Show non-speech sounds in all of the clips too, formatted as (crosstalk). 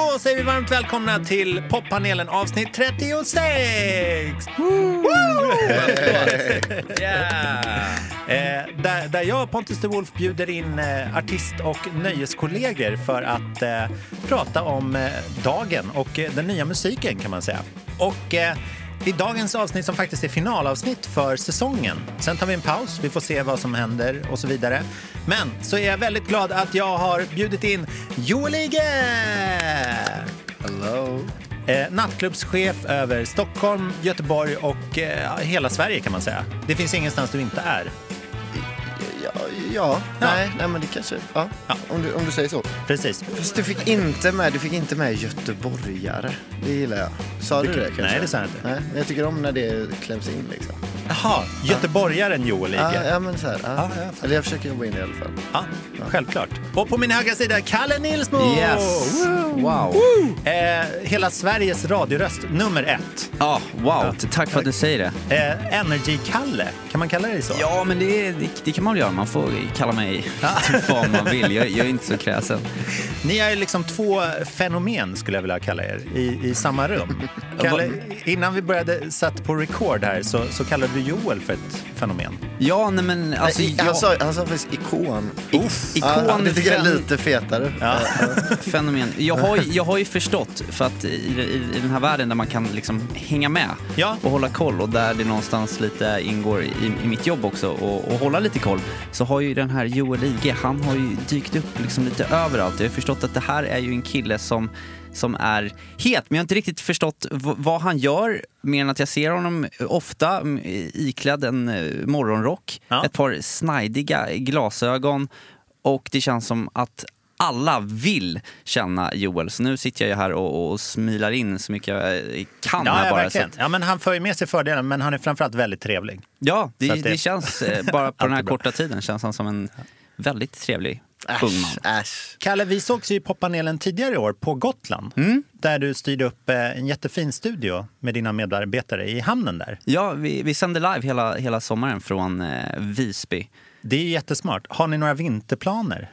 Då säger vi varmt välkomna till poppanelen avsnitt 36! Eh, där, där jag, Pontus de Wolf, bjuder in eh, artist och nöjeskollegor för att eh, prata om eh, dagen och eh, den nya musiken kan man säga. Och i dagens avsnitt som faktiskt är finalavsnitt för säsongen. Sen tar vi en paus, vi får se vad som händer och så vidare. Men så är jag väldigt glad att jag har bjudit in Joel Ige! Hello. Eh, nattklubbschef över Stockholm, Göteborg och eh, hela Sverige kan man säga. Det finns ingenstans du inte är. Ja, ja. Nej, nej, men det kanske... Ja, Ja. Om, du, om du säger så. Precis. Fast du fick inte med, du fick inte med göteborgare. Det gillar jag. Sa du det kanske? nej, det sa jag inte. Nej, men jag tycker om när det kläms in liksom. Jaha, göteborgaren Joel Ja, Ige. ja men så här. Ja. Ja, jag fattar. Eller jag försöker jobba in det i alla fall. Ja, självklart. Och på min högra sida, Kalle Nilsmo! Yes! Wow. Eh, hela Sveriges radioröst nummer ett. Ja, wow. Tack för att du säger det. Eh, Energy-Kalle, kan man kalla dig så? Ja, men det, det, det kan man väl göra. Man får kalla mig (laughs) vad man vill. Jag, jag är inte så kräsen. Ni är liksom två fenomen skulle jag vilja kalla er i, i samma rum. Kalle, innan vi började sätta på record här så, så kallade du Joel för ett fenomen. Ja, nej men alltså... Nej, jag, han, sa, han sa faktiskt ikon. Uff. Ja, Ikon, det tycker jag är lite fetare. Ja. fenomen. Jag har, ju- jag har ju förstått, för att i, i, i den här världen där man kan liksom hänga med Ja. och hålla koll och där det någonstans lite ingår i, i mitt jobb också och, och hålla lite koll, så har ju den här Joel Ige, han har ju dykt upp liksom lite överallt. Jag har förstått att det här är ju en kille som som är het, men jag har inte riktigt förstått vad han gör mer än att jag ser honom ofta mm, iklädd en eh, morgonrock, Ja. ett par snajdiga glasögon och det känns som att alla vill känna Joel. Så nu sitter jag ju här och, och smilar in så mycket jag eh, kan Ja, här ja, bara. Så verkligen. att, Ja, men han för ju med sig fördelen, men han är framförallt väldigt trevlig. ja, det, det... det- känns eh, bara (laughs) på den här korta tiden känns han som en väldigt trevlig. Äsch, äsch. Kalle, vi sågs ju i poppanelen tidigare i år på Gotland. Mm. Där du styrde upp eh, en jättefin studio med dina medarbetare i hamnen där. Ja, vi, vi sänder live hela, hela sommaren från eh, Visby. Det är ju jättesmart. Har ni några vinterplaner?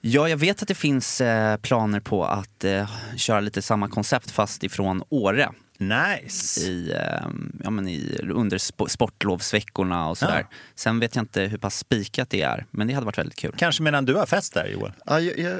Ja, jag vet att det finns eh, planer på att eh, köra lite samma koncept fast ifrån Åre. Nice! i, eh, ja, men i, under sp- sportlovsveckorna och sådär. Ja. Sen vet jag inte hur pass spikat det är, men det hade varit väldigt kul. Kanske medan du har fest där, Joel? Ja, ja, ja,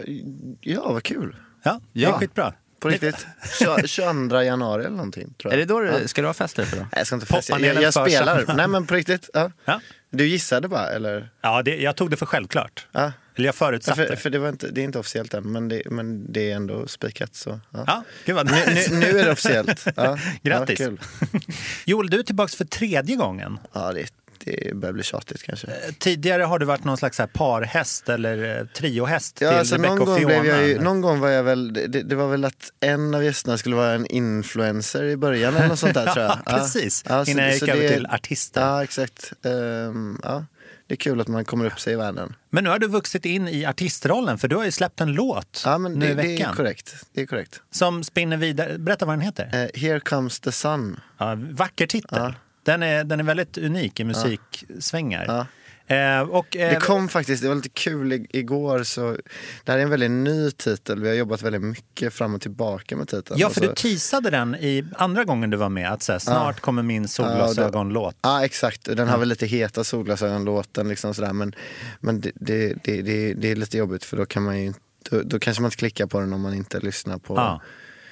ja, vad kul. Ja, det är Ja. skitbra. På riktigt. Tjo- (laughs) 22 januari eller någonting. Tror Är jag. det då du, Ja. ska du ha fester för då? Nej, jag ska inte festa. Jag, jag spelar. Nej men på (laughs) riktigt. Ja. Ja, Du gissade bara eller? ja det, jag tog det för självklart. Ja. Eller jag Ja, förutsatte. för, för det, var inte, det är inte officiellt än, men det, men det är ändå spikat. Så, ja. Ja, gud vad nu, nice. nu, nu är det officiellt. (laughs) Ja. Grattis. Ja. (laughs) Joel, du är tillbaka för tredje gången. ja det, det börjar bli tjatigt kanske. Tidigare har du varit någon slags parhäst eller eh, triohäst Ja, till alltså, Rebecca någon, och gång Fiona. blev jag ju, någon gång var jag väl, det, det var väl att en av gästerna skulle vara en influencer i början eller något sånt där (laughs) tror jag. Ja, precis. Ja, så- Innan jag gick över till artister. Ja, exakt. Ehm, ja. Det är kul att man kommer upp sig i världen. Men nu har du vuxit in i artistrollen för du har ju släppt en låt Ja, men nu det, i det är veckan. korrekt. Det är korrekt. som spinner vidare. Berätta vad den heter. Eh, Here comes the sun. Ja, vacker titel. Ja. Den, är, den är väldigt unik i musiksvängar. Eh, och, eh, Det kom faktiskt, det var lite kul i- igår. Så, det här är en väldigt ny titel. Vi har jobbat väldigt mycket fram och tillbaka med titeln. Ja, för du teasade den i andra gången du var med. Att så här, snart kommer min solglasögonlåt. Ja, exakt. Den har väl lite heta solglasögon-låten. Liksom sådär. Men, men det, det, det, det, är lite jobbigt för då kan man ju då, då kanske man inte klickar på den om man inte lyssnar på...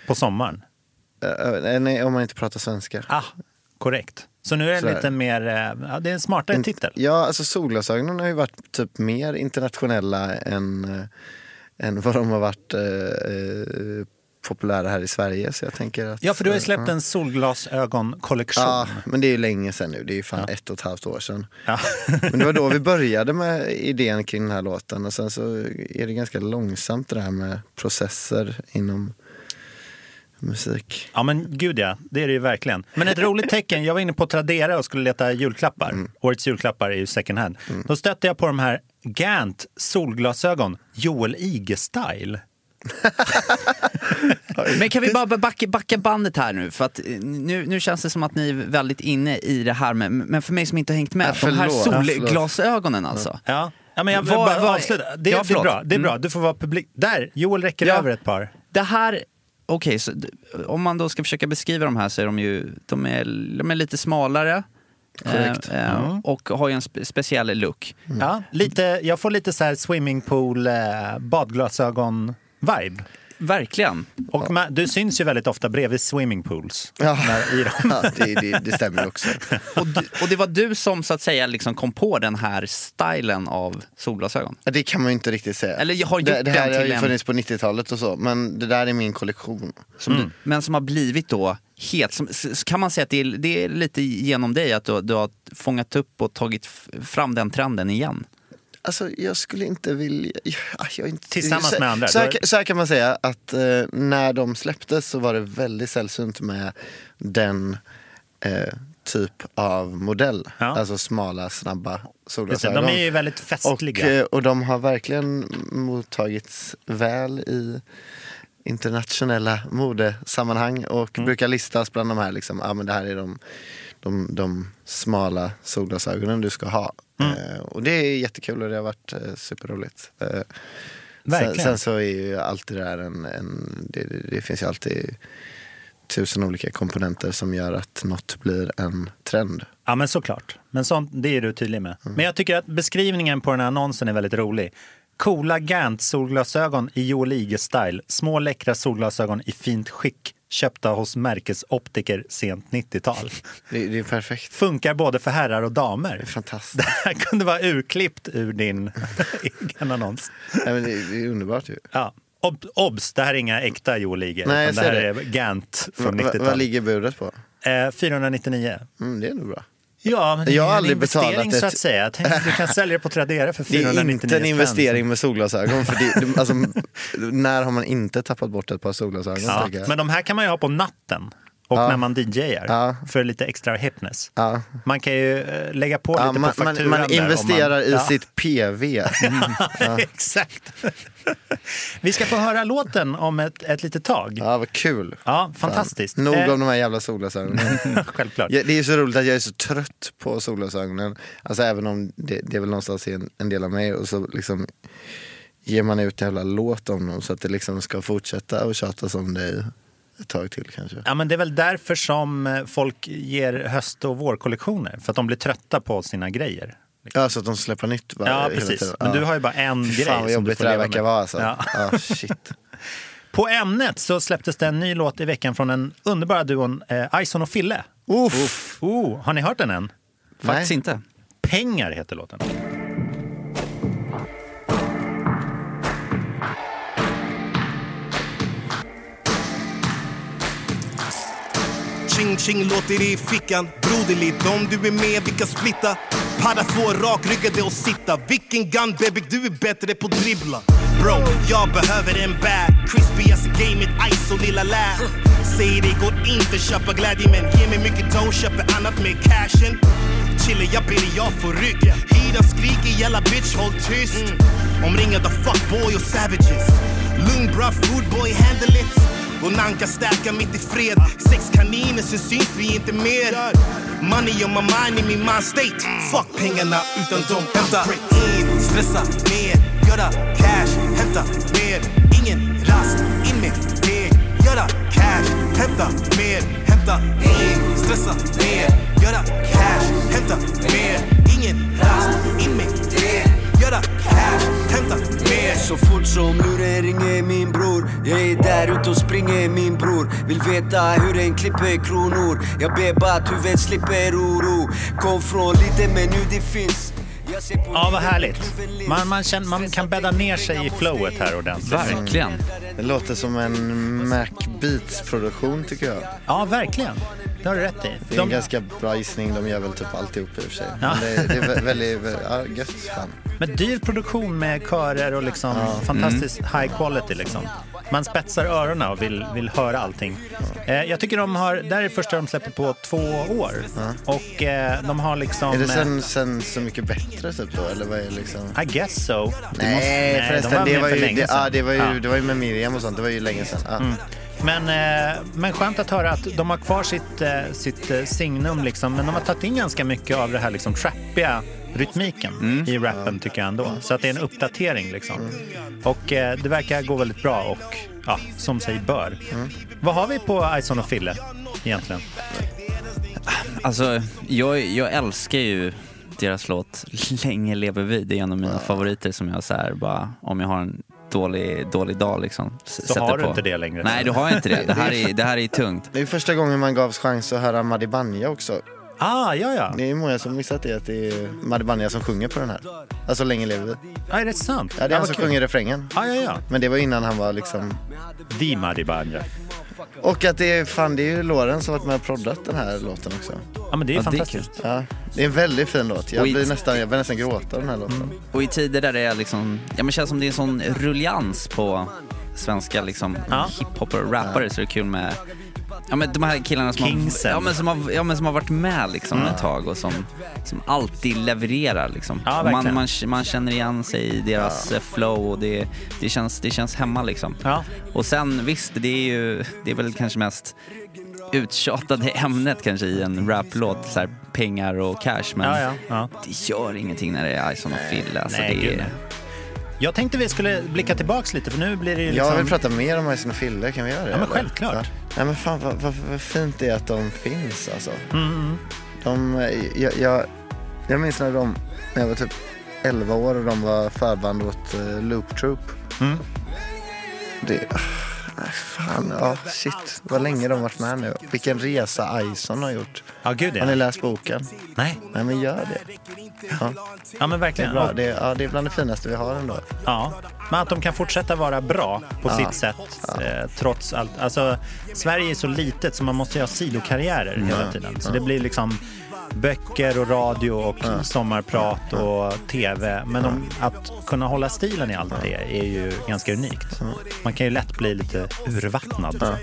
På sommaren. Eh, nej, om man inte pratar svenska. Ah, korrekt. Så nu är det lite mer, eh, ja, det är en smartare In- titel. Ja, alltså solglasögonen har ju varit typ mer internationella än, eh, än vad de har varit eh, populära här i Sverige. Så jag tänker att, Ja, för du har ju släppt ja. en solglasögonkollektion. Ja, men det är ju länge sedan nu. Det är ju fan ett och ett halvt år sedan. Ja. Men det var då vi (laughs) började med idén kring den här låten. Och sen så är det ganska långsamt det här med processer inom musik. Ja men gud ja, det är det ju verkligen. Men ett roligt tecken, jag var inne på Tradera och skulle leta julklappar. Mm. Årets julklappar är ju second hand. Då stötte jag på de här Gant solglasögon, Joel Ige-style. (laughs) Men kan vi bara backa, backa bandet här nu? För att eh, nu, nu känns det som att ni är väldigt inne i det här med, men för mig som inte har hängt med, Ja, de här. Ja, solglasögonen alltså. Ja. Ja, men jag vill bara avsluta. Det, Ja, det är bra. Det är bra. Mm. Du får vara publik. Där, Joel räcker Ja. över ett par. Det här, okej, d- om man då ska försöka beskriva de här så är de ju, de är, de är lite smalare. Korrekt. eh, eh, Och har ju en spe, speciell look. Ja, lite, jag får lite så här swimmingpool, eh, badglasögon-vibe. Verkligen. Och man, du syns ju väldigt ofta bredvid swimmingpools. Ja. När, i (laughs) dem. Ja, det, det, det stämmer också. Och, du, och det var du som så att säga liksom kom på den här stilen av solglasögon? Det kan man ju inte riktigt säga. Eller jag har gjort det, det här den har till ju en- funnits på 90-talet och så, men det där är min kollektion. Som Mm. du, men som har blivit då. Som, s- kan man säga att det är, det är lite genom dig att du, du har fångat upp och tagit fram den trenden igen? Alltså jag skulle inte vilja... (laughs) Ja, Jag är inte, Tillsammans så, med andra. Så här, så här kan man säga att eh, när de släpptes så var det väldigt sällsynt med den eh, typ av modell. Ja. Alltså smala, snabba solglasögon. de är ju väldigt och, festliga. eh, och de har verkligen mottagits väl i internationella modesammanhang och Mm. brukar listas bland de här, liksom, ah, men det här är de, de, de smala solglasögonen du ska ha. Mm. Eh, och det är jättekul och det har varit eh, superroligt. Eh, sen, sen så är ju alltid det där en, en det, det, finns ju alltid tusen olika komponenter som gör att något blir en trend. Ja, men såklart. Men sånt, det är du tydlig med. Men jag tycker att beskrivningen på den här annonsen är väldigt rolig. Coola Gant-solglasögon i Joel Ige-style. Små läckra solglasögon i fint skick. Köpta hos märkesoptiker sent 90-tal. Det, det är perfekt. Funkar både för herrar och Det är damer. fantastiskt. Det här kunde vara urklippt ur din (laughs) egen annons. Nej, men det, är underbart ju. Ja. Ob obs, det här är inga äkta Joel Ige. Nej, jag utan det här det. är Gant från Va- va- Vad 90-talet. ligger budet på? Eh, 499. Mm, det är nog bra. Ja, men det Jag har är en aldrig investering betalat så ett- att säga. Tänkte, du kan sälja det på Tradera för Det är 499 inte en investering med solglasögon. För det, alltså, när har man inte tappat bort ett par solglasögon? Ja, men de här kan man ju ha på natten och Ja. när man DJar Ja. för lite extra hipness. ja. Man kan ju eh, lägga på Ja, lite man, på man, fakturan man om investerar man, i ja. sitt PV. (laughs) (laughs) Exakt. Vi ska få höra låten om ett, ett litet tag. Ja, Ja, vad kul. fantastiskt. Nog Eh, om de här jävla solglasögonen. (laughs) Självklart. Ja, det är så roligt att jag är så trött på solglasögonen. Alltså även om det, det är väl någonstans en, en del av mig. Och så liksom ger man ut en jävla låt om dem så att det liksom ska fortsätta och tjatas om i ett tag till kanske. Ja, men det är väl därför som eh, folk ger höst och vårkollektioner. För att de blir trötta på sina grejer. Ja, så att de släpper nytt varje, Ja, hela precis. tiden. Men ja. du har ju bara en Fy grej Fan vad jobbigt det leva verkar vara alltså. Ja. Ja, shit. (laughs) På Ämnet så släpptes det en ny låt i veckan från den underbara duon eh, Ison och Fille. Uff. Oh, har ni hört den än? Faktiskt Nej. inte. Pengar heter låten. Ching ching låter i fickan. Broderligt om du är med vi kan splitta. Padda få rakryggade och sitta. Vilken gun baby du är bättre på dribbla. Bro, jag behöver en bag. Crispy as gamet, ice och lilla lä. Säger det går inte köpa glädje men ge mig mycket dough, köper annat med cashen. Chille, jag ber jag får rygg Hyran skriker, jävla bitch håll tyst. Omringad av fuckboy och savages. Lugn bra foodboy, handle it och Nanka stärka mitt i fred. Sex kaniner, sen syns vi inte mer. Money on my mind i min mind state. Fuck pengarna utan dom. hämta in Stressa mer, göra cash Hämta mer, ingen rast In med deg, göra cash Hämta mer, hämta in Stressa mer, göra cash Hämta mer, ingen rast In med deg, Mer Så fort som luren ringer min bror Jag är där ute och springer min bror Vill veta hur en klipper kronor Jag ber bara att huvudet slipper oro Kom från lite men nu det finns Ja, vad härligt. med Man, man, känner, man kan bädda ner sig i flowet här ordentligt. Verkligen. Det låter som en Mac Beats-produktion tycker jag. Ja, verkligen. Det har du rätt i. Det är en De, ganska bra gissning, de gör väl typ alltihop i och för sig. Ja. Men det, det är vä- väldigt, vä- ja, gött fan. Med dyr produktion med körer och liksom fantastiskt high quality. Liksom. Man spetsar öronen och vill, vill höra allting. Eh, jag tycker de har, det här är första de släpper på två år. Och eh, de har liksom... Är det eh, sen, sen Så mycket bättre typ då, eller vad är liksom? I guess so. Nej måste- förresten, de var det, var ju, länge det, sedan. ja, det, var ju, Ja. Mm. det var ju med Miriam och sånt, det var ju länge sedan. Ja. Men, eh, men skönt att höra att de har kvar sitt, eh, sitt eh, signum, liksom, men de har tagit in ganska mycket av det här liksom, trappiga rytmiken Mm. i rappen tycker jag ändå. Så att det är en uppdatering liksom. Och eh, det verkar gå väldigt bra och ja, som sig bör. Vad har vi på Ison och Fille egentligen? Alltså, jag, jag älskar ju deras låt Länge lever vi. Det är en av mina favoriter som jag så här, bara, om jag har en dålig, dålig dag liksom. s- Så sätter har du på. inte det längre. Nej, du har inte det. (laughs) Det här är, det här är tungt. Det är första gången man gavs chans att höra Madi Banja också. Ah, ja, ja. Det är många som missat det, att det är Banja som sjunger på den här. Alltså Länge lever vi. Ah, är det sant? Ja, det är han som kul. sjunger refrängen. Ah, ja, ja. Men det var innan han var liksom... The Banja. Och att det är, fan det är ju Loren som varit med och proddat den här låten också. Ja, men det är Ja, det är fantastiskt. Ja, det är en väldigt fin låt. Jag blir nästan, jag blir nästan gråta av den här låten. Mm. Och i tider där det är liksom, ja men känns som det är en sån ruljans på svenska liksom Ja. hiphop och rappare så är det kul med Ja men de här killarna som har, ja, men som har, ja, men som har varit med liksom ett tag och som, som alltid levererar liksom. Ja, man, man, man känner igen sig i deras eh, flow och det, det, känns, det känns hemma liksom. Ja. Och sen visst, det är ju, det är väl kanske mest uttjatade ämnet kanske i en raplåt, så här, pengar och cash men Ja, ja, ja. det gör ingenting när det är Ison och Fille. Alltså, nej, det är. Jag tänkte vi skulle blicka tillbaks lite för nu blir det ju liksom... Jag vill prata mer om Ison och Fille, kan vi göra det? Ja, men självklart. Nej men fan vad, vad, vad fint det är att de finns alltså. Mm, De, jag, jag, jag minns när de, när jag var typ 11 år och de var förband åt uh, Loop Troop. Mm. Det, fan, ja shit vad länge de varit med nu. Vilken resa Ison har gjort. Ja, gud Har ni ja. läst boken? Nej, Nej men gör det. Ja, ja men det, är verkligen. bra. Det, ja, det är bland det finaste vi har ändå. ja. Men att de kan fortsätta vara bra på Ja. sitt sätt eh, trots allt. Alltså, Sverige är så litet så man måste ha sidokarriärer hela tiden. Så det blir liksom böcker och radio och sommarprat och tv. Men om, att kunna hålla stilen i allt det är ju ganska unikt. Man kan ju lätt bli lite urvattnad.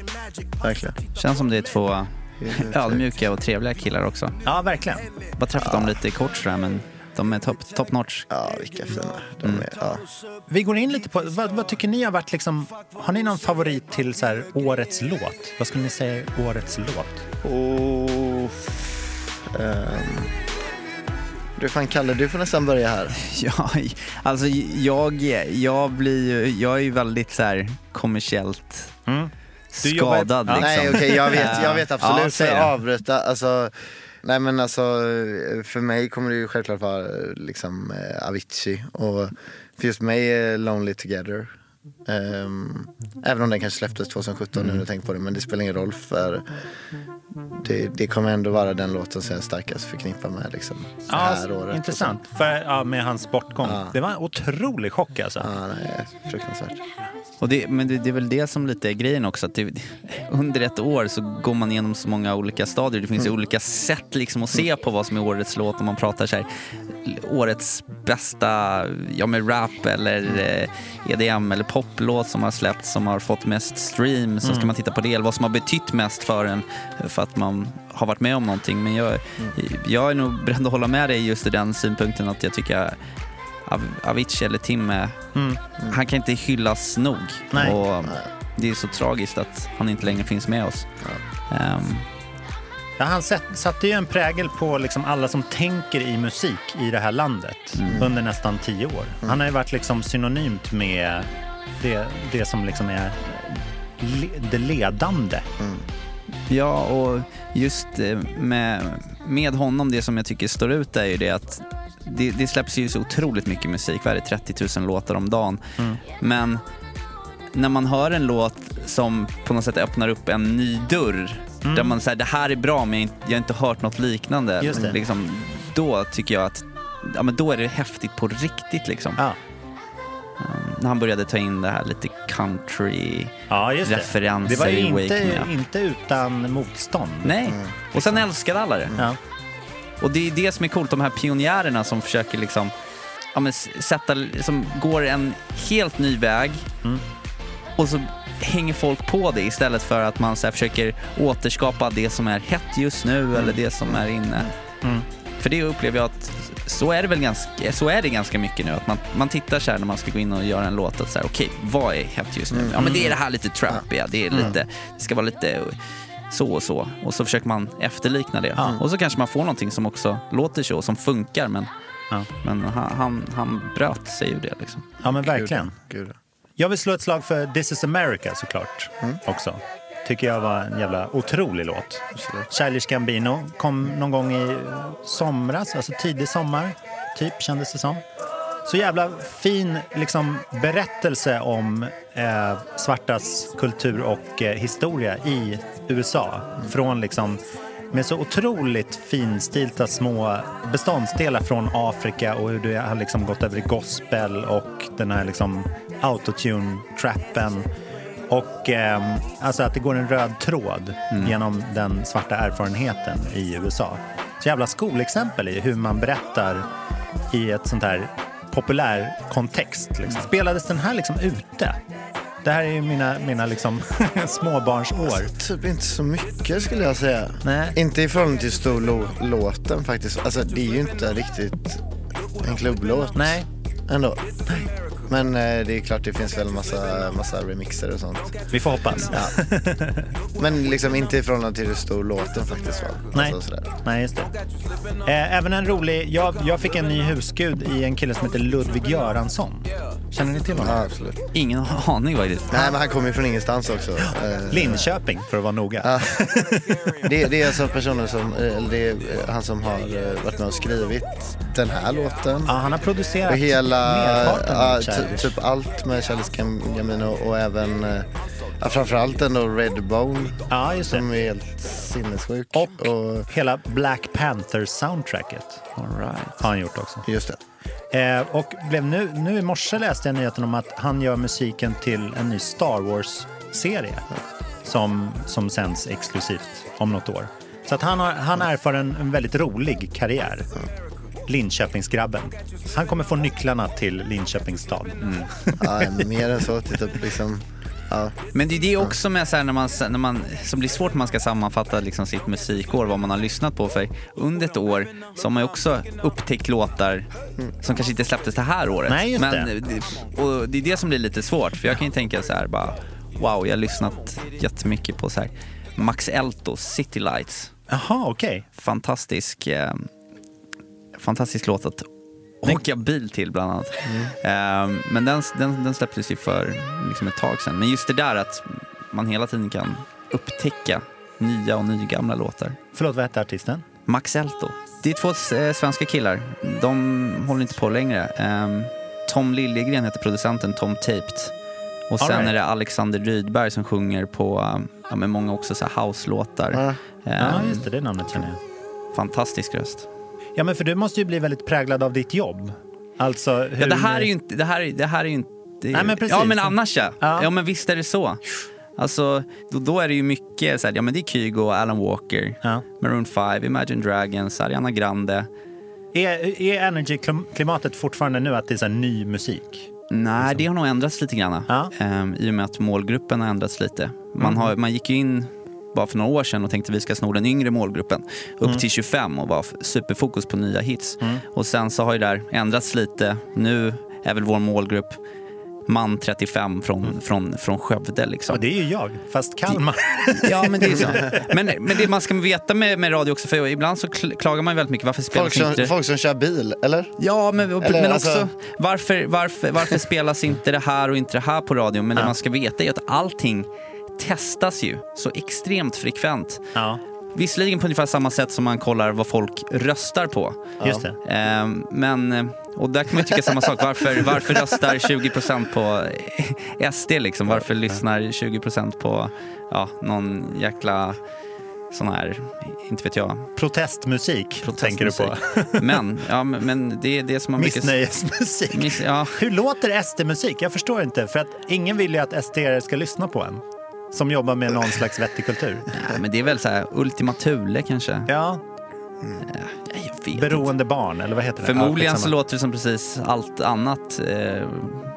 Verkligen. Känns som det är två (laughs) ödmjuka och trevliga killar också. Ja, verkligen. Bara träffat dem lite kort sådär men de är top, top notch. Ja, vilka fina. De Mm. är, ja. Vi går in lite på, vad, vad tycker ni har varit liksom, har ni någon favorit till så här, årets låt? Vad skulle ni säga är årets låt? Och, ehm, du fan Kalle, du får nästan börja här. (laughs) Ja, alltså jag, jag blir ju, jag är ju väldigt så här kommersiellt Mm. Jobbar- skadad Ja. liksom. Nej okej, jag vet, jag vet Ja, absolut. att avbryta, alltså, nej men alltså för mig kommer det ju självklart vara liksom eh, Avicii och för just mig är Lonely Together. Ehm, även om den kanske släpptes 2017 nu när jag tänker på det, men det spelar ingen roll för det, det kommer ändå vara den låten som jag starkast förknippar med liksom, det här året. intressant. För, ja, med hans bortgång. Ja. Det var en otrolig chock alltså. Ja, nej, fruktansvärt. Och det, men det, det är väl det som lite är grejen också. Att det, under ett år så går man igenom så många olika stadier. Det finns ju olika sätt liksom att se på vad som är årets låt. Om man pratar så här, årets bästa ja, med rap eller eh, EDM eller poplåt som har släppts som har fått mest stream. Så ska man titta på det. Eller vad som har betytt mest för en för att man har varit med om någonting. Men jag, jag är nog beredd att hålla med dig just i den synpunkten att jag tycker Av- Avicii eller Tim, är- han kan inte hyllas nog. Nej. Och det är så tragiskt att han inte längre finns med oss. Ehm, Ja, han satte ju en prägel på liksom alla som tänker i musik i det här landet under nästan tio år. Han har ju varit liksom synonymt med det, det som liksom är le, det ledande. ja, och just eh, med, med honom, det som jag tycker står ut är ju det att det, det släpps ju så otroligt mycket musik, vad är det, 30 000 låtar om dagen. Men när man hör en låt som på något sätt öppnar upp en ny dörr, där man säger det här är bra men jag har inte- hört något liknande. Just det. Liksom, då tycker jag att ja, men då är det häftigt på riktigt. Liksom. Ja, När han började ta in det här lite country ja det. Det var ju inte, inte utan motstånd. Nej, och sen älskade alla det. Ja. Och det är det som är coolt, de här pionjärerna som försöker liksom ja, men sätta, som går en helt ny väg Mm. och så hänger folk på det istället för att man så här, försöker återskapa det som är hett just nu eller det som är inne. Mm. För det upplever jag att så är det väl ganska, så är det ganska mycket nu. Att man, man tittar så här när man ska gå in och göra en låt att så här, okej, vad är hett just nu? Ja men det är det här lite trappiga, det är lite, det ska vara lite så och så. Och så försöker man efterlikna det. Ja. Och så kanske man får någonting som också låter så, som funkar men, Ja. men han, han, han bröt sig ur det liksom. ja, men verkligen. Gud. Jag vill slå ett slag för This is America såklart också. Tycker jag var en jävla otrolig låt. Childish Gambino kom någon gång i somras, alltså tidig sommar, typ kändes det som. Så jävla fin liksom, berättelse om eh, svartas kultur och eh, historia i USA. Från liksom, med så otroligt finstilta små beståndsdelar från Afrika och hur det har liksom gått över i gospel och den här liksom autotune-trappen. Och ehm, alltså att det går en röd tråd genom den svarta erfarenheten i USA. Så jävla skolexempel i hur man berättar i ett sånt här populär kontext. Liksom. Spelades den här liksom ute? Det här är ju mina, mina liksom (laughs) småbarnsår. Typ inte så mycket skulle jag säga. Nej. Inte i förhållande till stor lå- låten faktiskt. Alltså det är ju inte riktigt en klubblåt Nej, ändå. Men eh, det är klart det finns väl massa, massa remixer och sånt. vi får hoppas. Ja. (laughs) Men liksom inte i förhållande till hur stor låten faktiskt var. Nej. Alltså, sådär. Nej, just det. Eh, även en rolig... Jag, jag fick en ny husgud i en kille som heter Ludvig Göransson. Känner ni till Ja, honom? absolut. Ingen aning faktiskt. Nej, men han kommer ju från ingenstans också. Eh, Linköping, för att vara noga. Ja. (laughs) det, det är alltså personer som, det är han som har varit med och skrivit den här låten. Ja, han har producerat Och hela, merparten ja. Typ allt med Childish Gam- Gambino och även, eh, ja, framförallt ändå Redbone Ja, just som det. är helt sinnessjuk. Och, och hela Black Panther-soundtracket right. har han gjort också. just det. Eh, och blev nu, nu i morse läste jag nyheten om att han gör musiken till en ny Star Wars-serie som, som sänds exklusivt om något år. Så att han, har, han erfar en, en väldigt rolig karriär. Linköpingsgrabben. Han kommer få nycklarna till Linköpings stad. Ja, mer än så. Typ liksom, ja. Men det är det också med så här när man, när man, som blir svårt när man ska sammanfatta liksom sitt musikår, vad man har lyssnat på. För under ett år så har man ju också upptäckt låtar som kanske inte släpptes det här året. Nej, just Men, det. Och det är det som blir lite svårt, för jag kan ju tänka så här bara, wow, jag har lyssnat jättemycket på så här Max Eltos City Lights. Jaha, okej. Fantastisk, eh, fantastisk låt att åka bil till bland annat. Eh, men den, den, den släpptes ju för liksom ett tag sedan. Men just det där att man hela tiden kan upptäcka nya och nygamla låtar. Förlåt, vad hette artisten? Max Elto. Det är två eh, svenska killar. De håller inte på längre. Eh, Tom Liljegren heter producenten, Tom Taped. Och sen right. är det Alexander Rydberg som sjunger på eh, ja, många också så house-låtar. Ja. Ja, Eh, just det. Det namnet känner jag. Fantastisk röst. Ja, men för du måste ju bli väldigt präglad av ditt jobb. Alltså, hur... Ja, det här är ju inte... Det här, är- det här är inte Nej, men precis. Ja, men annars ja. Ja. ja. men visst är det så. Alltså, då, då är det ju mycket så här, ja men det är Kygo, Alan Walker, Ja. Maroon 5, Imagine Dragons, Ariana Grande. Är, är energy-klimatet fortfarande nu att det är så ny musik? Nej, det har nog ändrats lite grann. Ja. Ehm, I och med att målgruppen har ändrats lite. Man, Mm. har, man gick ju in bara för några år sedan och tänkte vi ska sno den yngre målgruppen upp Mm. till 25 och var f- superfokus på nya hits. Och sen så har ju det där ändrats lite. Nu är väl vår målgrupp man 35 från, från, från Skövde. Liksom. Och det är ju jag, fast Kalmar. Ja, men det är så. (laughs) Men, men det man ska veta med, med radio också, för ibland så kl- klagar man ju väldigt mycket. Varför spelas Folk, som, inte... folk som kör bil, eller? Ja, men, Eller, men alltså- också varför, varför, varför spelas inte det här och inte det här på radio? Men det Ja. man ska veta är att allting testas ju så extremt frekvent. Ja, Visserligen på ungefär samma sätt som man kollar vad folk röstar på. just det. Ehm, men, och där kan man ju tycka samma sak. Varför, varför röstar 20% på (laughs) SD liksom? Varför lyssnar 20% på ja, någon jäkla sån här, inte vet jag, Protestmusik, tänker du på. protestmusik. (laughs) Men, ja, men, det är det som man. Missnöjesmusik. Miss, ja, Hur låter SD-musik? Jag förstår inte. För att ingen vill ju att SD ska lyssna på en. Som jobbar med någon slags vettig kultur. nej, men det är väl så här Ultima Thule kanske? Ja, jag vet beroende barn, eller vad heter det? Förmodligen Ja, så låter det som precis allt annat eh,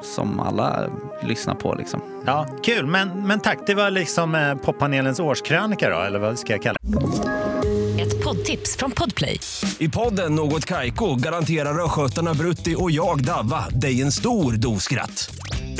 som alla lyssnar på. Liksom. Ja, kul, men, men tack. Det var liksom eh, poppanelens årskrönika då, eller vad ska jag kalla det? Ett poddtips från Podplay. I podden Något Kaiko garanterar östgötarna Brutti och jag, Davva, dig en stor dos skratt.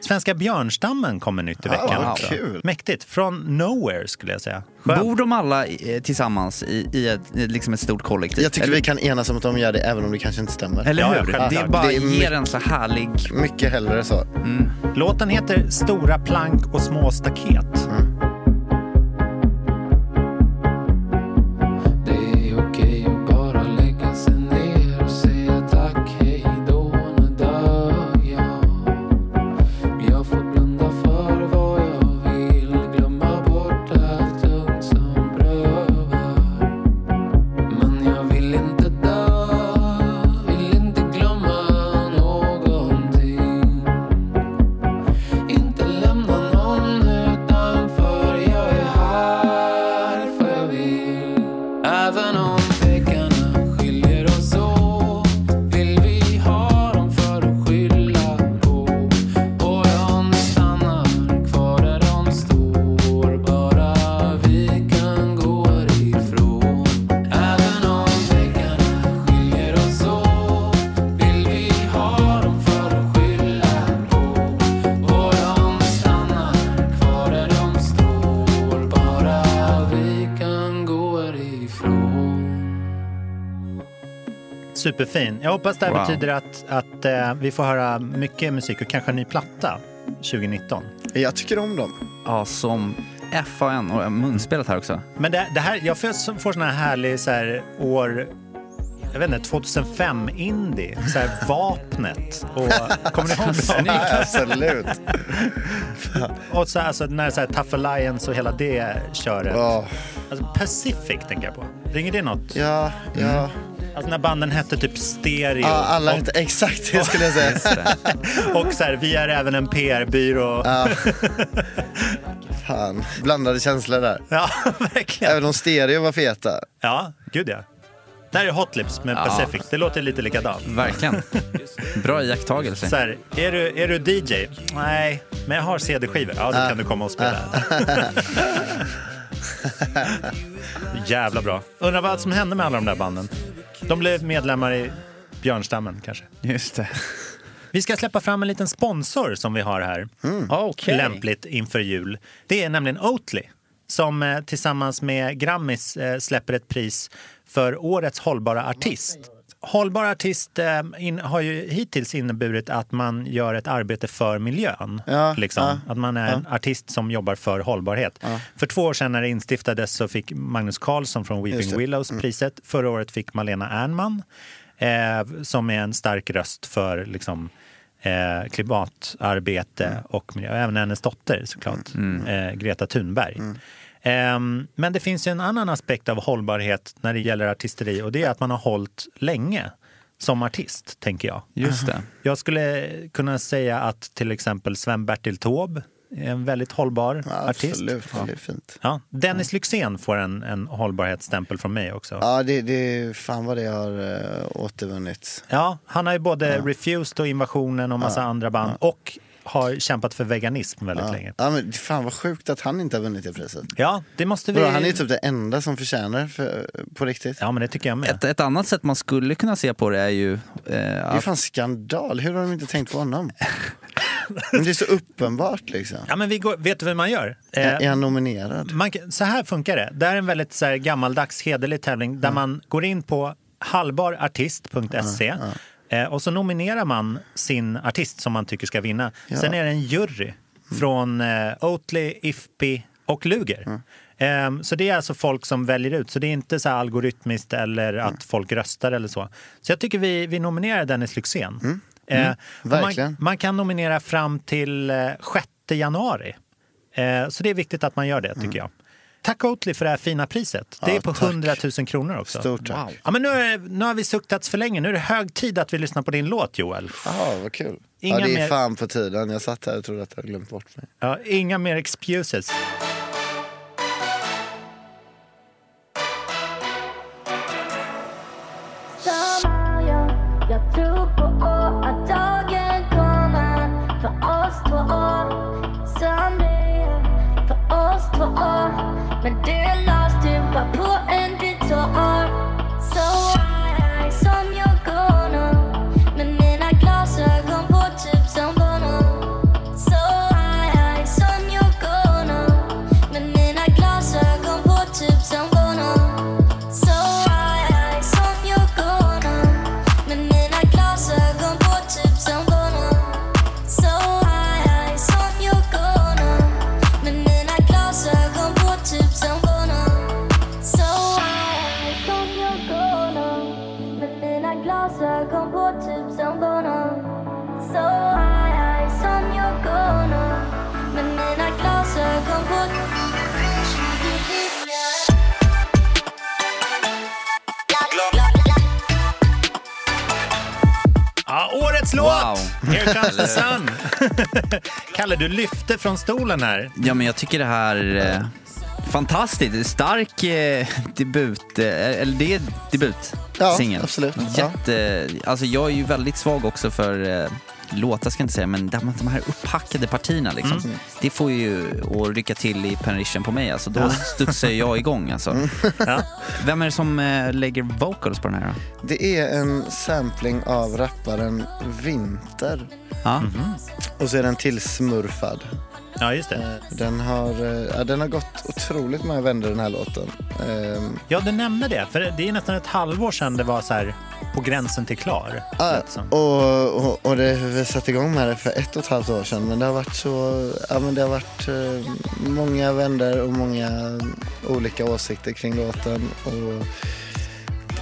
Svenska björnstammen kommer nytt i Ja, veckan. vad kul. Mäktigt. Från nowhere skulle jag säga. Skönt. Bor de alla tillsammans i, i ett, i liksom ett stort kollektiv? Jag tycker eller, vi kan enas om att de gör det även om det kanske inte stämmer. Eller Ja, hur? ja, det bara Det är ger en så härlig... Mycket hellre så. Låten heter Stora plank och små staket. Det Superfin. Jag hoppas det här Wow. betyder att, att eh, vi får höra mycket musik och kanske en ny platta 2019. Jag tycker om dem. Ja, som FAN och munspelet här också. Men det, det här, jag får, får sån här härlig så här, år jag vet inte, 2005 indie. Så här, (laughs) vapnet. Och, kommer ni ihåg det? Absolut. Och så, alltså, när så här, Tough Alliance och hela det köret. Åh, Alltså, Pacific tänker jag på. Ringer det något? ja, ja. Alltså när banden hette typ Stereo. ja alla och, hette exakt det skulle jag säga. (laughs) och så här, vi är även en PR-byrå. Ja, Fan. Blandade känslor där. (laughs) verkligen. Även om stereo var feta. Ja, gud ja. Det här är Hot Lips med Ja. Pacific. Det låter lite likadant. Verkligen. Bra iakttagelse. Så här, är, du, är du DJ? Nej, men jag har CD-skivor. Ja, då kan du komma och spela. (laughs) Jävla bra. Undrar vad som hände med alla de där banden. De blev medlemmar i Björnstammen kanske. Just det. Vi ska släppa fram en liten sponsor som vi har här. Okej. Lämpligt inför jul. Det är nämligen Oatly som eh, tillsammans med Grammis eh, släpper ett pris för årets hållbara artist. Hållbar artist eh, in, har ju hittills inneburit att man gör ett arbete för miljön. Ja, liksom. ja, att man är en artist som jobbar för hållbarhet. För två år sedan när det instiftades så fick Magnus Carlsson från Weeping. Willows priset. Förra året fick Malena Ernman eh, som är en stark röst för liksom, eh, klimatarbete Mm. och miljö. Även hennes dotter såklart, eh, Greta Thunberg. Ehm, men det finns ju en annan aspekt av hållbarhet när det gäller artisteri och det är att man har hållit länge som artist, tänker jag. Just det. Jag skulle kunna säga att till exempel Sven-Bertil Taube är en väldigt hållbar Ja, artist. absolut, det är fint. Ja, Dennis Lyxzén får en, en hållbarhetsstämpel från mig också. Ja, det, det, fan vad det har uh, återvunnits. Ja, han har ju både Refused och Invasionen och massa andra band och har kämpat för veganism väldigt Ja. länge. Ja, men fan vad sjukt att han inte har vunnit det priset. Ja, det måste vi... Bra, han är typ det enda som förtjänar för, på riktigt. Ja, men det tycker jag med. Ett, ett annat sätt man skulle kunna se på det är ju... Eh, Det är att, fan skandal. Hur har de inte tänkt på honom? (laughs) Men det är så uppenbart liksom. Ja, men vi går, vet du vad man gör? Eh, Är han nominerad? man, så här funkar det. Det är en väldigt så här, gammaldags hederlig tävling där man går in på halvbarartist.se eh, och så nominerar man sin artist som man tycker ska vinna. Sen är det en jury från eh, Oatly, Ifpi och Luger. Ehm, så det är alltså folk som väljer ut, så det är inte så algoritmiskt eller att folk röstar eller så. Så jag tycker vi, vi nominerar Dennis Lyxzén. Eh, och Verkligen. Man, man kan nominera fram till eh, 6 januari. Eh, så det är viktigt att man gör det tycker jag. Tack Oatly för det här fina priset. Det Ja, är på tack. 100 000 kronor också. Stort tack. Ja, men nu, är, nu har vi suktats för länge. Nu är det hög tid att vi lyssnar på din låt Joel. Jaha, vad kul. Inga ja, det är mer- fan på tiden. Jag satt här och trodde att jag glömt bort mig. Ja, inga mer excuses. Årets låt! Wow. Here comes the sun. (laughs) Kalle, du lyfte från stolen här. Ja, men jag tycker det här... Eh, fantastiskt. Stark eh, debut. Eh, eller det är debut. Ja, singel. absolut. Ja. Jätte, alltså jag är ju väldigt svag också för eh, låtar ska jag inte säga, men de, de här upphackade partierna liksom. Mm. Det får ju att rycka till i penrition på mig alltså. Då studsar jag igång alltså. Mm. Ja. Vem är det som eh, lägger vocals på den här då? Det är en sampling av rapparen Vinter. Ja. Och så är den tillsmurfad. Ja, just det. Eh, Den har, eh, ja, den har gått otroligt många vändor den här låten. Ehm, Ja, du nämnde det. För det är nästan ett halvår sedan det var så här på gränsen till klar. Ja, och, och, och det, vi satte igång med det för ett och ett halvt år sedan. Men det har varit så, ja men det har varit eh, många vändor och många olika åsikter kring låten. Och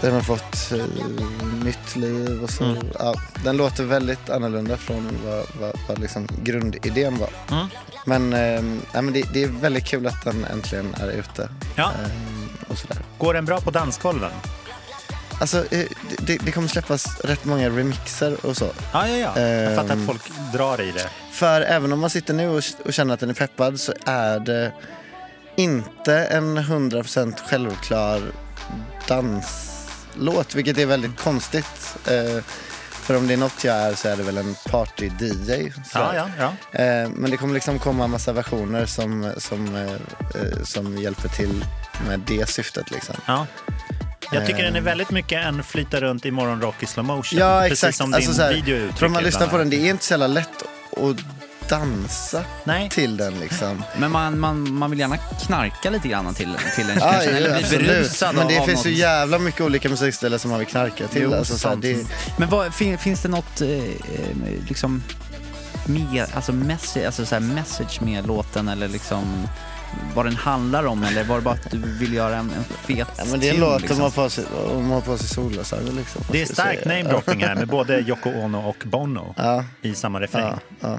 den har fått eh, nytt liv och så. Mm. Ja, den låter väldigt annorlunda från vad, vad, vad liksom grundidén var. Mm. Men, eh, ja, men det, det är väldigt kul att den äntligen är ute. Ja. Ehm, och sådär. Går den bra på dansgolven? Alltså, eh, det, det kommer släppas rätt många remixer och så. Ja, ja, ja. Jag fattar Ehm. att folk drar i det. För även om man sitter nu och, och känner att den är peppad så är det inte en 100% självklar danslåt, vilket är väldigt konstigt. Eh, för om det är något jag är så är det väl en party-DJ. Ja, ja, ja. Eh, men det kommer liksom komma en massa versioner som, som, eh, eh, som hjälper till med det syftet. Liksom. ja. Jag tycker den är Ehm. väldigt mycket en flyta runt i morgonrock i slow motion. Ja, Precis exakt. som Alltså, din så här, video För om uttrycker man lyssnar på den, det är inte så jävla lätt att dansa Nej. till den. Liksom. Men man, man, man vill gärna knarka lite grann till, till den (laughs) Ja, kanske, ja, eller bli absolut. berusad Men det av finns något. ju jävla mycket olika musikstilar som man vill knarka till. Jo, alltså, så här, det, Men vad, fin, finns det något eh, eh, liksom med, alltså message, alltså så här message med låten eller liksom vad den handlar om eller var det bara att du vill göra en, en fet ja, men det är en låt liksom? om man har på sig, om solglasögon. Liksom, Det är vad ska jag stark säga? namedropping här med både Yoko Ono och Bono Ja, i samma refräng. ja, ja.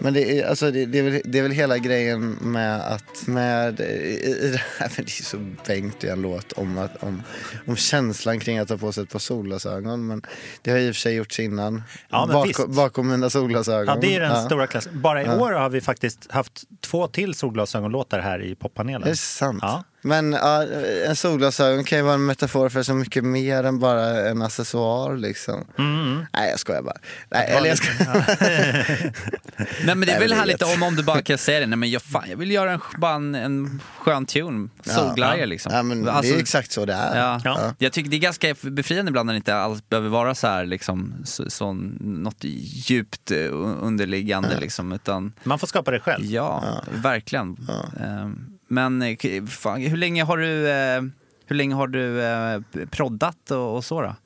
Men det är, alltså, det, det, är väl, det är väl hela grejen med att med, i, i det här, (laughs) det är så bängt i en låt om, att, om, om känslan kring att ta på sig ett par solglasögon. Men det har i och för sig gjorts innan. Ja, men visst. bakom, bakom mina solglasögon. Ja, det är den Ja. stora klassen. Bara i Ja. år har vi faktiskt haft två till solglasögonlåtar här i Det poppanelen. är sant. Ja. Men ja, en solglasögon kan ju vara en metafor för så mycket mer än bara en accessoar. Liksom. Mm. Nej, jag skojar bara. Nej, eller jag skojar. (laughs) Nej men det är väl härligt om, om du bara kan säga det, nej men jag, fan, jag vill göra en, bara en, en skön tune, solglajjor liksom. Ja, men Alltså, det är exakt så det är. Ja. Ja. Jag tycker det är ganska befriande ibland när det inte alls behöver vara så här liksom, så, så, något djupt eh, underliggande liksom, utan Man får skapa det själv. ja, verkligen. Ehm, Men eh, fan, hur länge har du, eh, hur länge har du eh, proddat och, och så då?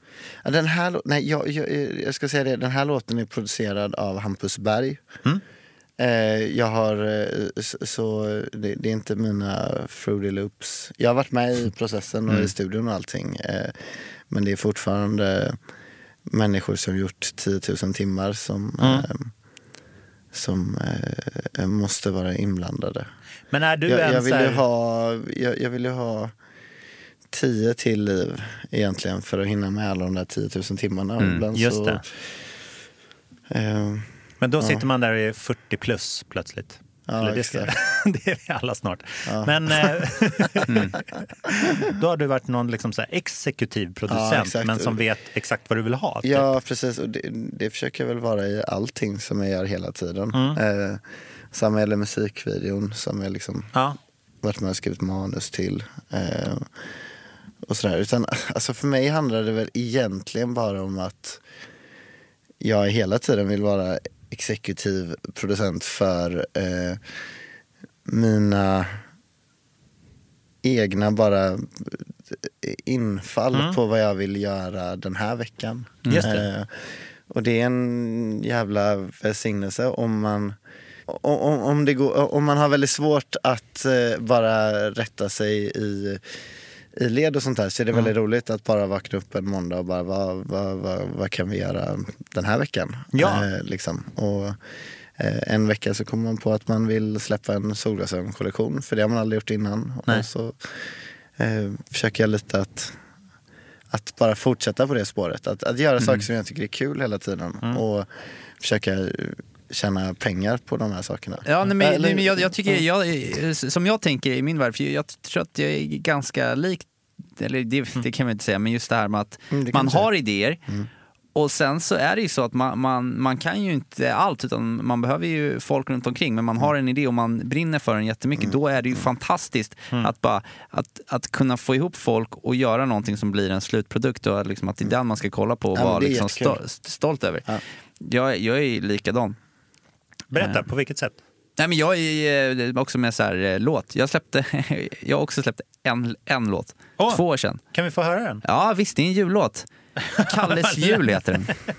Ja, den här, nej, jag, jag, jag ska säga det, den här låten är producerad av Hampus Berg. Mm. Eh, jag har, eh, så, så det, det är inte mina Fruity Loops. Jag har varit med i processen och i studion och allting. Eh, men det är fortfarande människor som gjort 10 000 timmar som, eh, som eh, måste vara inblandade. Men är du Jag, en jag, vill ju här, ha, jag, jag vill ha tio till liv egentligen för att hinna med alla de där 10 000 timmarna. Mm, Ibland just så, det. Eh, Men då sitter man där och är 40 plus plötsligt. Ja, Eller det, ska, (laughs) det är vi alla snart. Men eh, (laughs) då har du varit någon liksom så exekutiv producent Ja, men som vet exakt vad du vill ha. typ. ja, precis. Och det, det försöker jag väl vara i allting som jag gör hela tiden. Mm. Eh, samma gäller musikvideon som jag liksom Ja. varit med och skrivit manus till. Eh, och sådär. Utan, alltså för mig handlar det väl egentligen bara om att jag hela tiden vill vara exekutiv producent för eh, mina egna bara infall Mm. på vad jag vill göra den här veckan. Just det. Eh, och det är en jävla välsignelse om man om, om, det går, om man har väldigt svårt att eh, bara rätta sig i, i led och sånt där så är det väldigt roligt att bara vakna upp en måndag och bara vad, vad, vad, vad kan vi göra den här veckan? Ja. Eh, liksom. och, eh, en vecka så kommer man på att man vill släppa en solglasögonkollektion för det har man aldrig gjort innan. Nej. Och så eh, försöker jag lite att, att bara fortsätta på det spåret. Att, att göra saker som jag tycker är kul hela tiden och försöka tjäna pengar på de här sakerna. Ja, nej, men, nej, men jag, jag tycker, jag, som jag tänker i min värld, för jag tror att jag är ganska lik, eller det, det kan man inte säga, men just det här med att Mm, man har idéer och sen så är det ju så att man, man, man kan ju inte allt utan man behöver ju folk runt omkring men man har en idé och man brinner för den jättemycket. Då är det ju fantastiskt att, bara, att, att kunna få ihop folk och göra någonting som blir en slutprodukt och liksom att det är den man ska kolla på och Ja, vara liksom stolt över. Ja. Jag, jag är likadan. Berätta, på vilket sätt? Nej, men jag är eh, också med så här, eh, låt. Jag, släppte, (laughs) jag har också släppt en, en låt. Åh. Två år sedan. Kan vi få höra den? Ja visst, det är en jullåt. (laughs) Kalles jul heter den. (laughs)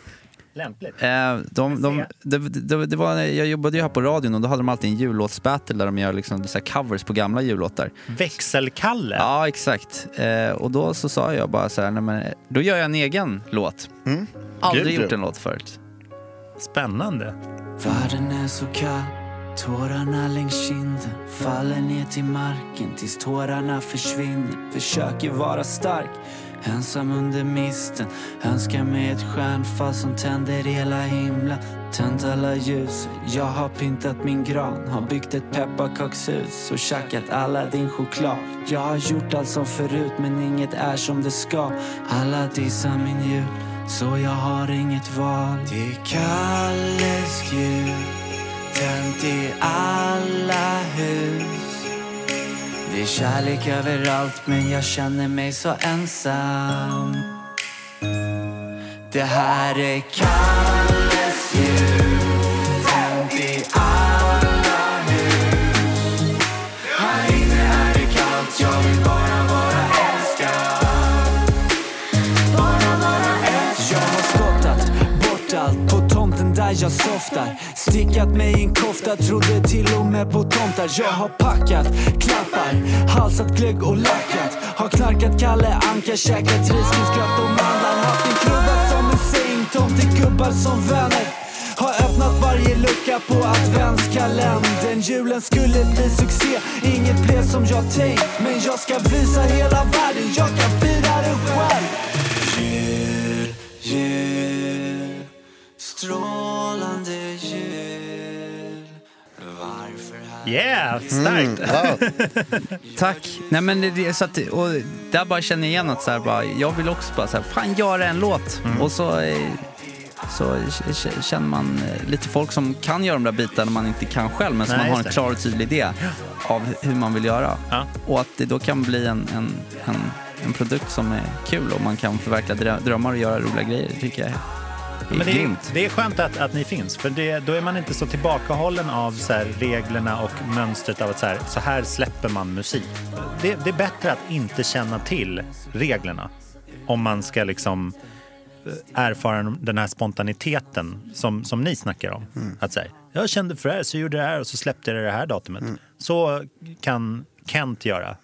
Lämpligt. Eh, de, de, det, det, var, jag jobbade ju här på radion och då hade de alltid en jullåtsbattle där de gör liksom så covers på gamla jullåtar. Växelkalle? Ja, exakt. Eh, och då så sa jag bara så här, nej, men, då gör jag en egen låt. Aldrig Gud, gjort en låt förut. Spännande. Världen är så kall, tårarna längs kinden faller ner till marken tills tårarna försvinner. Försöker vara stark, ensam under misten. Önskar mig ett stjärnfall som tänder hela himlen. Tänt alla ljus, jag har pyntat min gran. Har byggt ett pepparkakshus och tjackat alla din choklad. Jag har gjort allt som förut men inget är som det ska. Alla dissar min jul, så jag har inget val. Det är Kalles jul, tänt i alla hus. Det är kärlek överallt men jag känner mig så ensam. Det här är Kalles jul, när jag softar. Stickat mig i en kofta, trodde till och med på tomtar. Jag har packat klappar, halsat glögg och lackat. Har knarkat Kalle Anka, käkat risgrynsgröt och mandlar. Haft en krubba som en säng, tomtegubbar som vänner. Har öppnat varje lucka på adventskalendern Julen skulle bli succé, inget blev som jag tänkt Men jag ska visa hela världen, jag kan fira det själv Jul, jul, strål Yeah, starkt. Ja, (laughs) Tack. Nej, men det, så att, och där bara känner jag igen att så här, bara, jag vill också bara så här, fan göra en låt. Och så, eh, så känner man eh, lite folk som kan göra de där bitarna man inte kan själv men som Nej, man har en klar och tydlig idé av hur man vill göra. Ja. Och att det då kan bli en, en, en, en produkt som är kul och man kan förverkliga drö- drömmar och göra roliga grejer. Det tycker jag Men det, är, det är skönt att, att ni finns, för det, då är man inte så tillbakahållen av så här, reglerna och mönstret av att så här, så här släpper man musik. Det, det är bättre att inte känna till reglerna om man ska liksom eh, erfara den här spontaniteten som, som ni snackar om. Att säga, jag kände för det här så gjorde det här och så släppte jag det här datumet. Så kan Kent göra.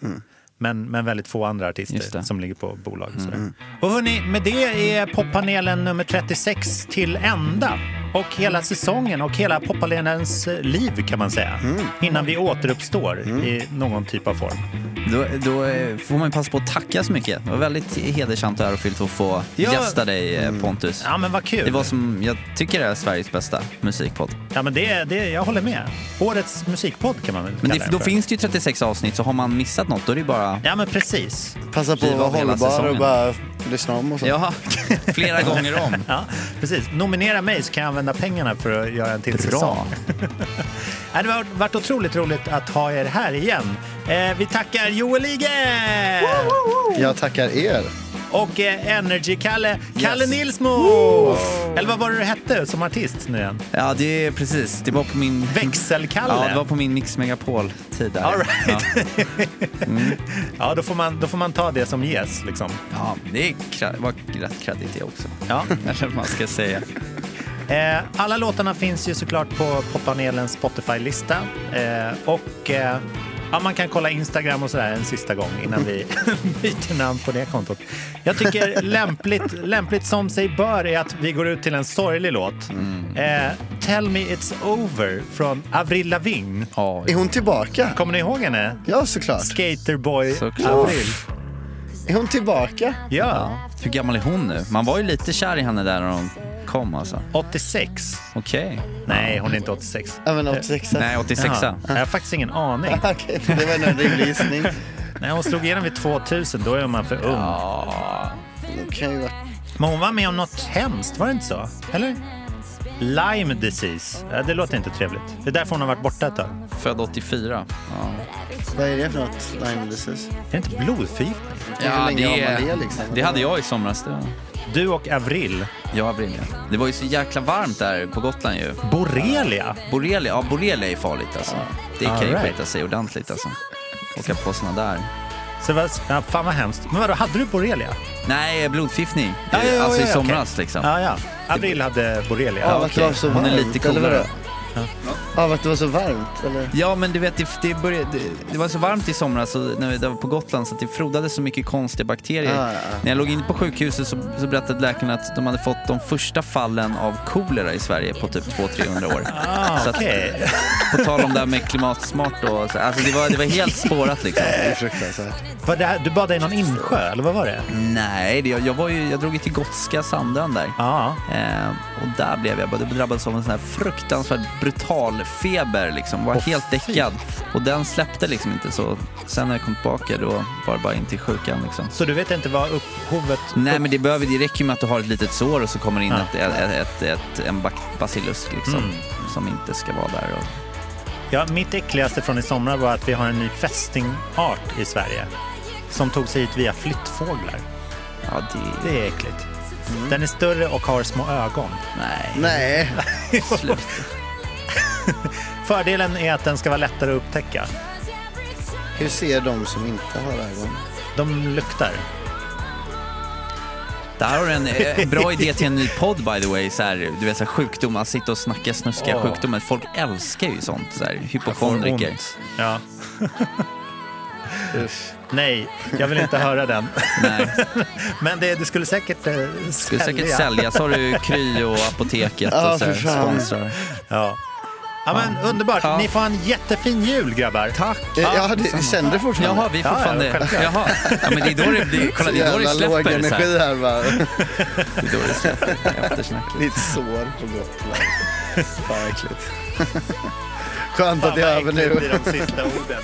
Men, men väldigt få andra artister det. som ligger på bolag. Och, sådär. och hörni, med det är poppanelen nummer 36 till ända. Och hela säsongen och hela poppanelens liv kan man säga. Innan vi återuppstår i någon typ av form. Då, då eh, får man passa på att tacka så mycket. Det var väldigt hedersamt och ärofyllt att få Ja. gästa dig eh, Pontus. Ja men vad kul. Det var som jag tycker är Sveriges bästa musikpodd. Ja men det, det, jag håller med. Årets musikpodd kan man väl Men kalla det, den då för. finns det ju 36 avsnitt så har man missat något då är det ju bara Ja men precis. passa på att vara hållbar och bara lyssna om och så. ja, (laughs) flera (laughs) gånger om. Ja, precis. Nominera mig så kan jag använda pengarna för att göra en till Bra. säsong. (laughs) Det har varit otroligt roligt att ha er här igen. Eh, vi tackar Joel Ige! Jag tackar er. Och eh, Energy-Kalle, Kalle Yes. Nilsmo! Eller vad var det du hette som artist nu igen? Ja, det är precis. Det var på min... Växelkalle? Ja, det var på min Mix Megapol-tid där. All right. ja. (laughs) Ja, då får, man, då får man ta det som ges. Liksom. ja, det var rätt kreddigt det också. Ja. (laughs) Eller vad man ska säga. (laughs) Eh, alla låtarna finns ju såklart på poppanelens Spotify-lista. Eh, och eh, Ja, man kan kolla Instagram och sådär en sista gång innan vi (laughs) byter namn på det kontot. Jag tycker lämpligt, lämpligt som sig bör är att vi går ut till en sorglig låt. Eh, Tell me it's over från Avril Lavigne. Är hon tillbaka? Kommer ni ihåg henne? Ja, såklart. Skaterboy Såklart. Avril. Är hon tillbaka? Ja. Hur gammal är hon nu? Man var ju lite kär i henne där när hon kom alltså. 86. Okej. Nej, hon är inte 86. Ja, men 86. Nej, 86 Jaha. Jag har faktiskt ingen aning. (laughs) Okej, det var en rimlig gissning. Nej, hon slog igenom vid 2000, då är man för ung. Det kan ju vara... Men hon var med om något hemskt, var det inte så? Eller? Lyme disease. Ja, det låter inte trevligt. Det är därför hon har varit borta ett tag. Född 84. Ja. Vad är det för något? Lyme disease? Är det inte blodförgiftning? Hur länge har man det liksom? det hade jag i somras. Det var... Du och Avril. Jag Avril, ja. Det var ju så jäkla varmt där på Gotland ju. Borrelia? Borrelia, ja borrelia är farligt alltså. Det kan All ju right. skita sig ordentligt alltså. Åka på såna där. Så vad, ja, fan vad hemskt. Men vadå, hade du borrelia? Nej, blodförgiftning. Ja, ja, ja, alltså i ja, somras okej. liksom. Ja, ja. Avril hade borrelia. Ja, var så Hon är lite eller coolare. Av att det var så varmt, eller? Ja, men du vet, det, det, började, det, det var så varmt i somras så när vi var på Gotland så att det frodade så mycket konstiga bakterier. Ah, ja, ja. När jag låg inne på sjukhuset så, så berättade läkaren att de hade fått de första fallen av kolera i Sverige på typ 200-300 år. Ah, Så att-. På tal om det här med klimatsmart och så, alltså det var, det var helt spårat liksom. (laughs) Det är fruktansvärt. Var det här, du badade i någon insjö, eller vad var det? Nej, det, jag, var ju, jag drog ju till Gotska Sandön där. Ja. Eh, och där blev jag, jag drabbades av en sån här fruktansvärt brutal feber liksom. Var Åh, helt däckad. Och den släppte liksom inte så. Sen när jag kom tillbaka då var det bara in till sjukan liksom. Så du vet inte vad upphovet... Nej men det, behöver, det räcker med att du har ett litet sår och så kommer det in Ja. ett, ett, ett, en bacillus liksom. Mm. Som inte ska vara där. Och, Ja, mitt äckligaste från i somras var att vi har en ny fästingart i Sverige. Som tog sig hit via flyttfåglar. ja, det... Det är äckligt. Den är större och har små ögon. Nej. Nej. (laughs) Sluta. (laughs) Fördelen är att den ska vara lättare att upptäcka. Hur ser de som inte har ögon? De luktar. Där har du en eh, (laughs) bra idé till en ny podd by the way. Så här, du vet så här, sjukdomar, sitta och snacka snuskiga Åh. sjukdomar. Folk älskar ju sånt. Så här, hypokondriker. ont. Ja. Nej, jag vill inte höra den. Nej. (laughs) Men det, det skulle säkert eh, sälja. Skulle säkert säljas. Har du Kry och (laughs) Apoteket Ja, och så fan. sponsrar. Ja. Ja, men underbart. Ja. Ni får en jättefin jul, grabbar. Tack. Eh, Ja, det sänder det fortfarande? Jaha, vi är Ja, ja, fortfarande... Jaha. Ja, men det är då det, det, kolla, det, är då det låg släpper. Så här. energi här bara. (laughs) Det är då det släpper eftersnacket. Ditt sår på Gotland. Fan vad äckligt. Skönt Fan, att det är vad över äckligt nu. blir de sista orden.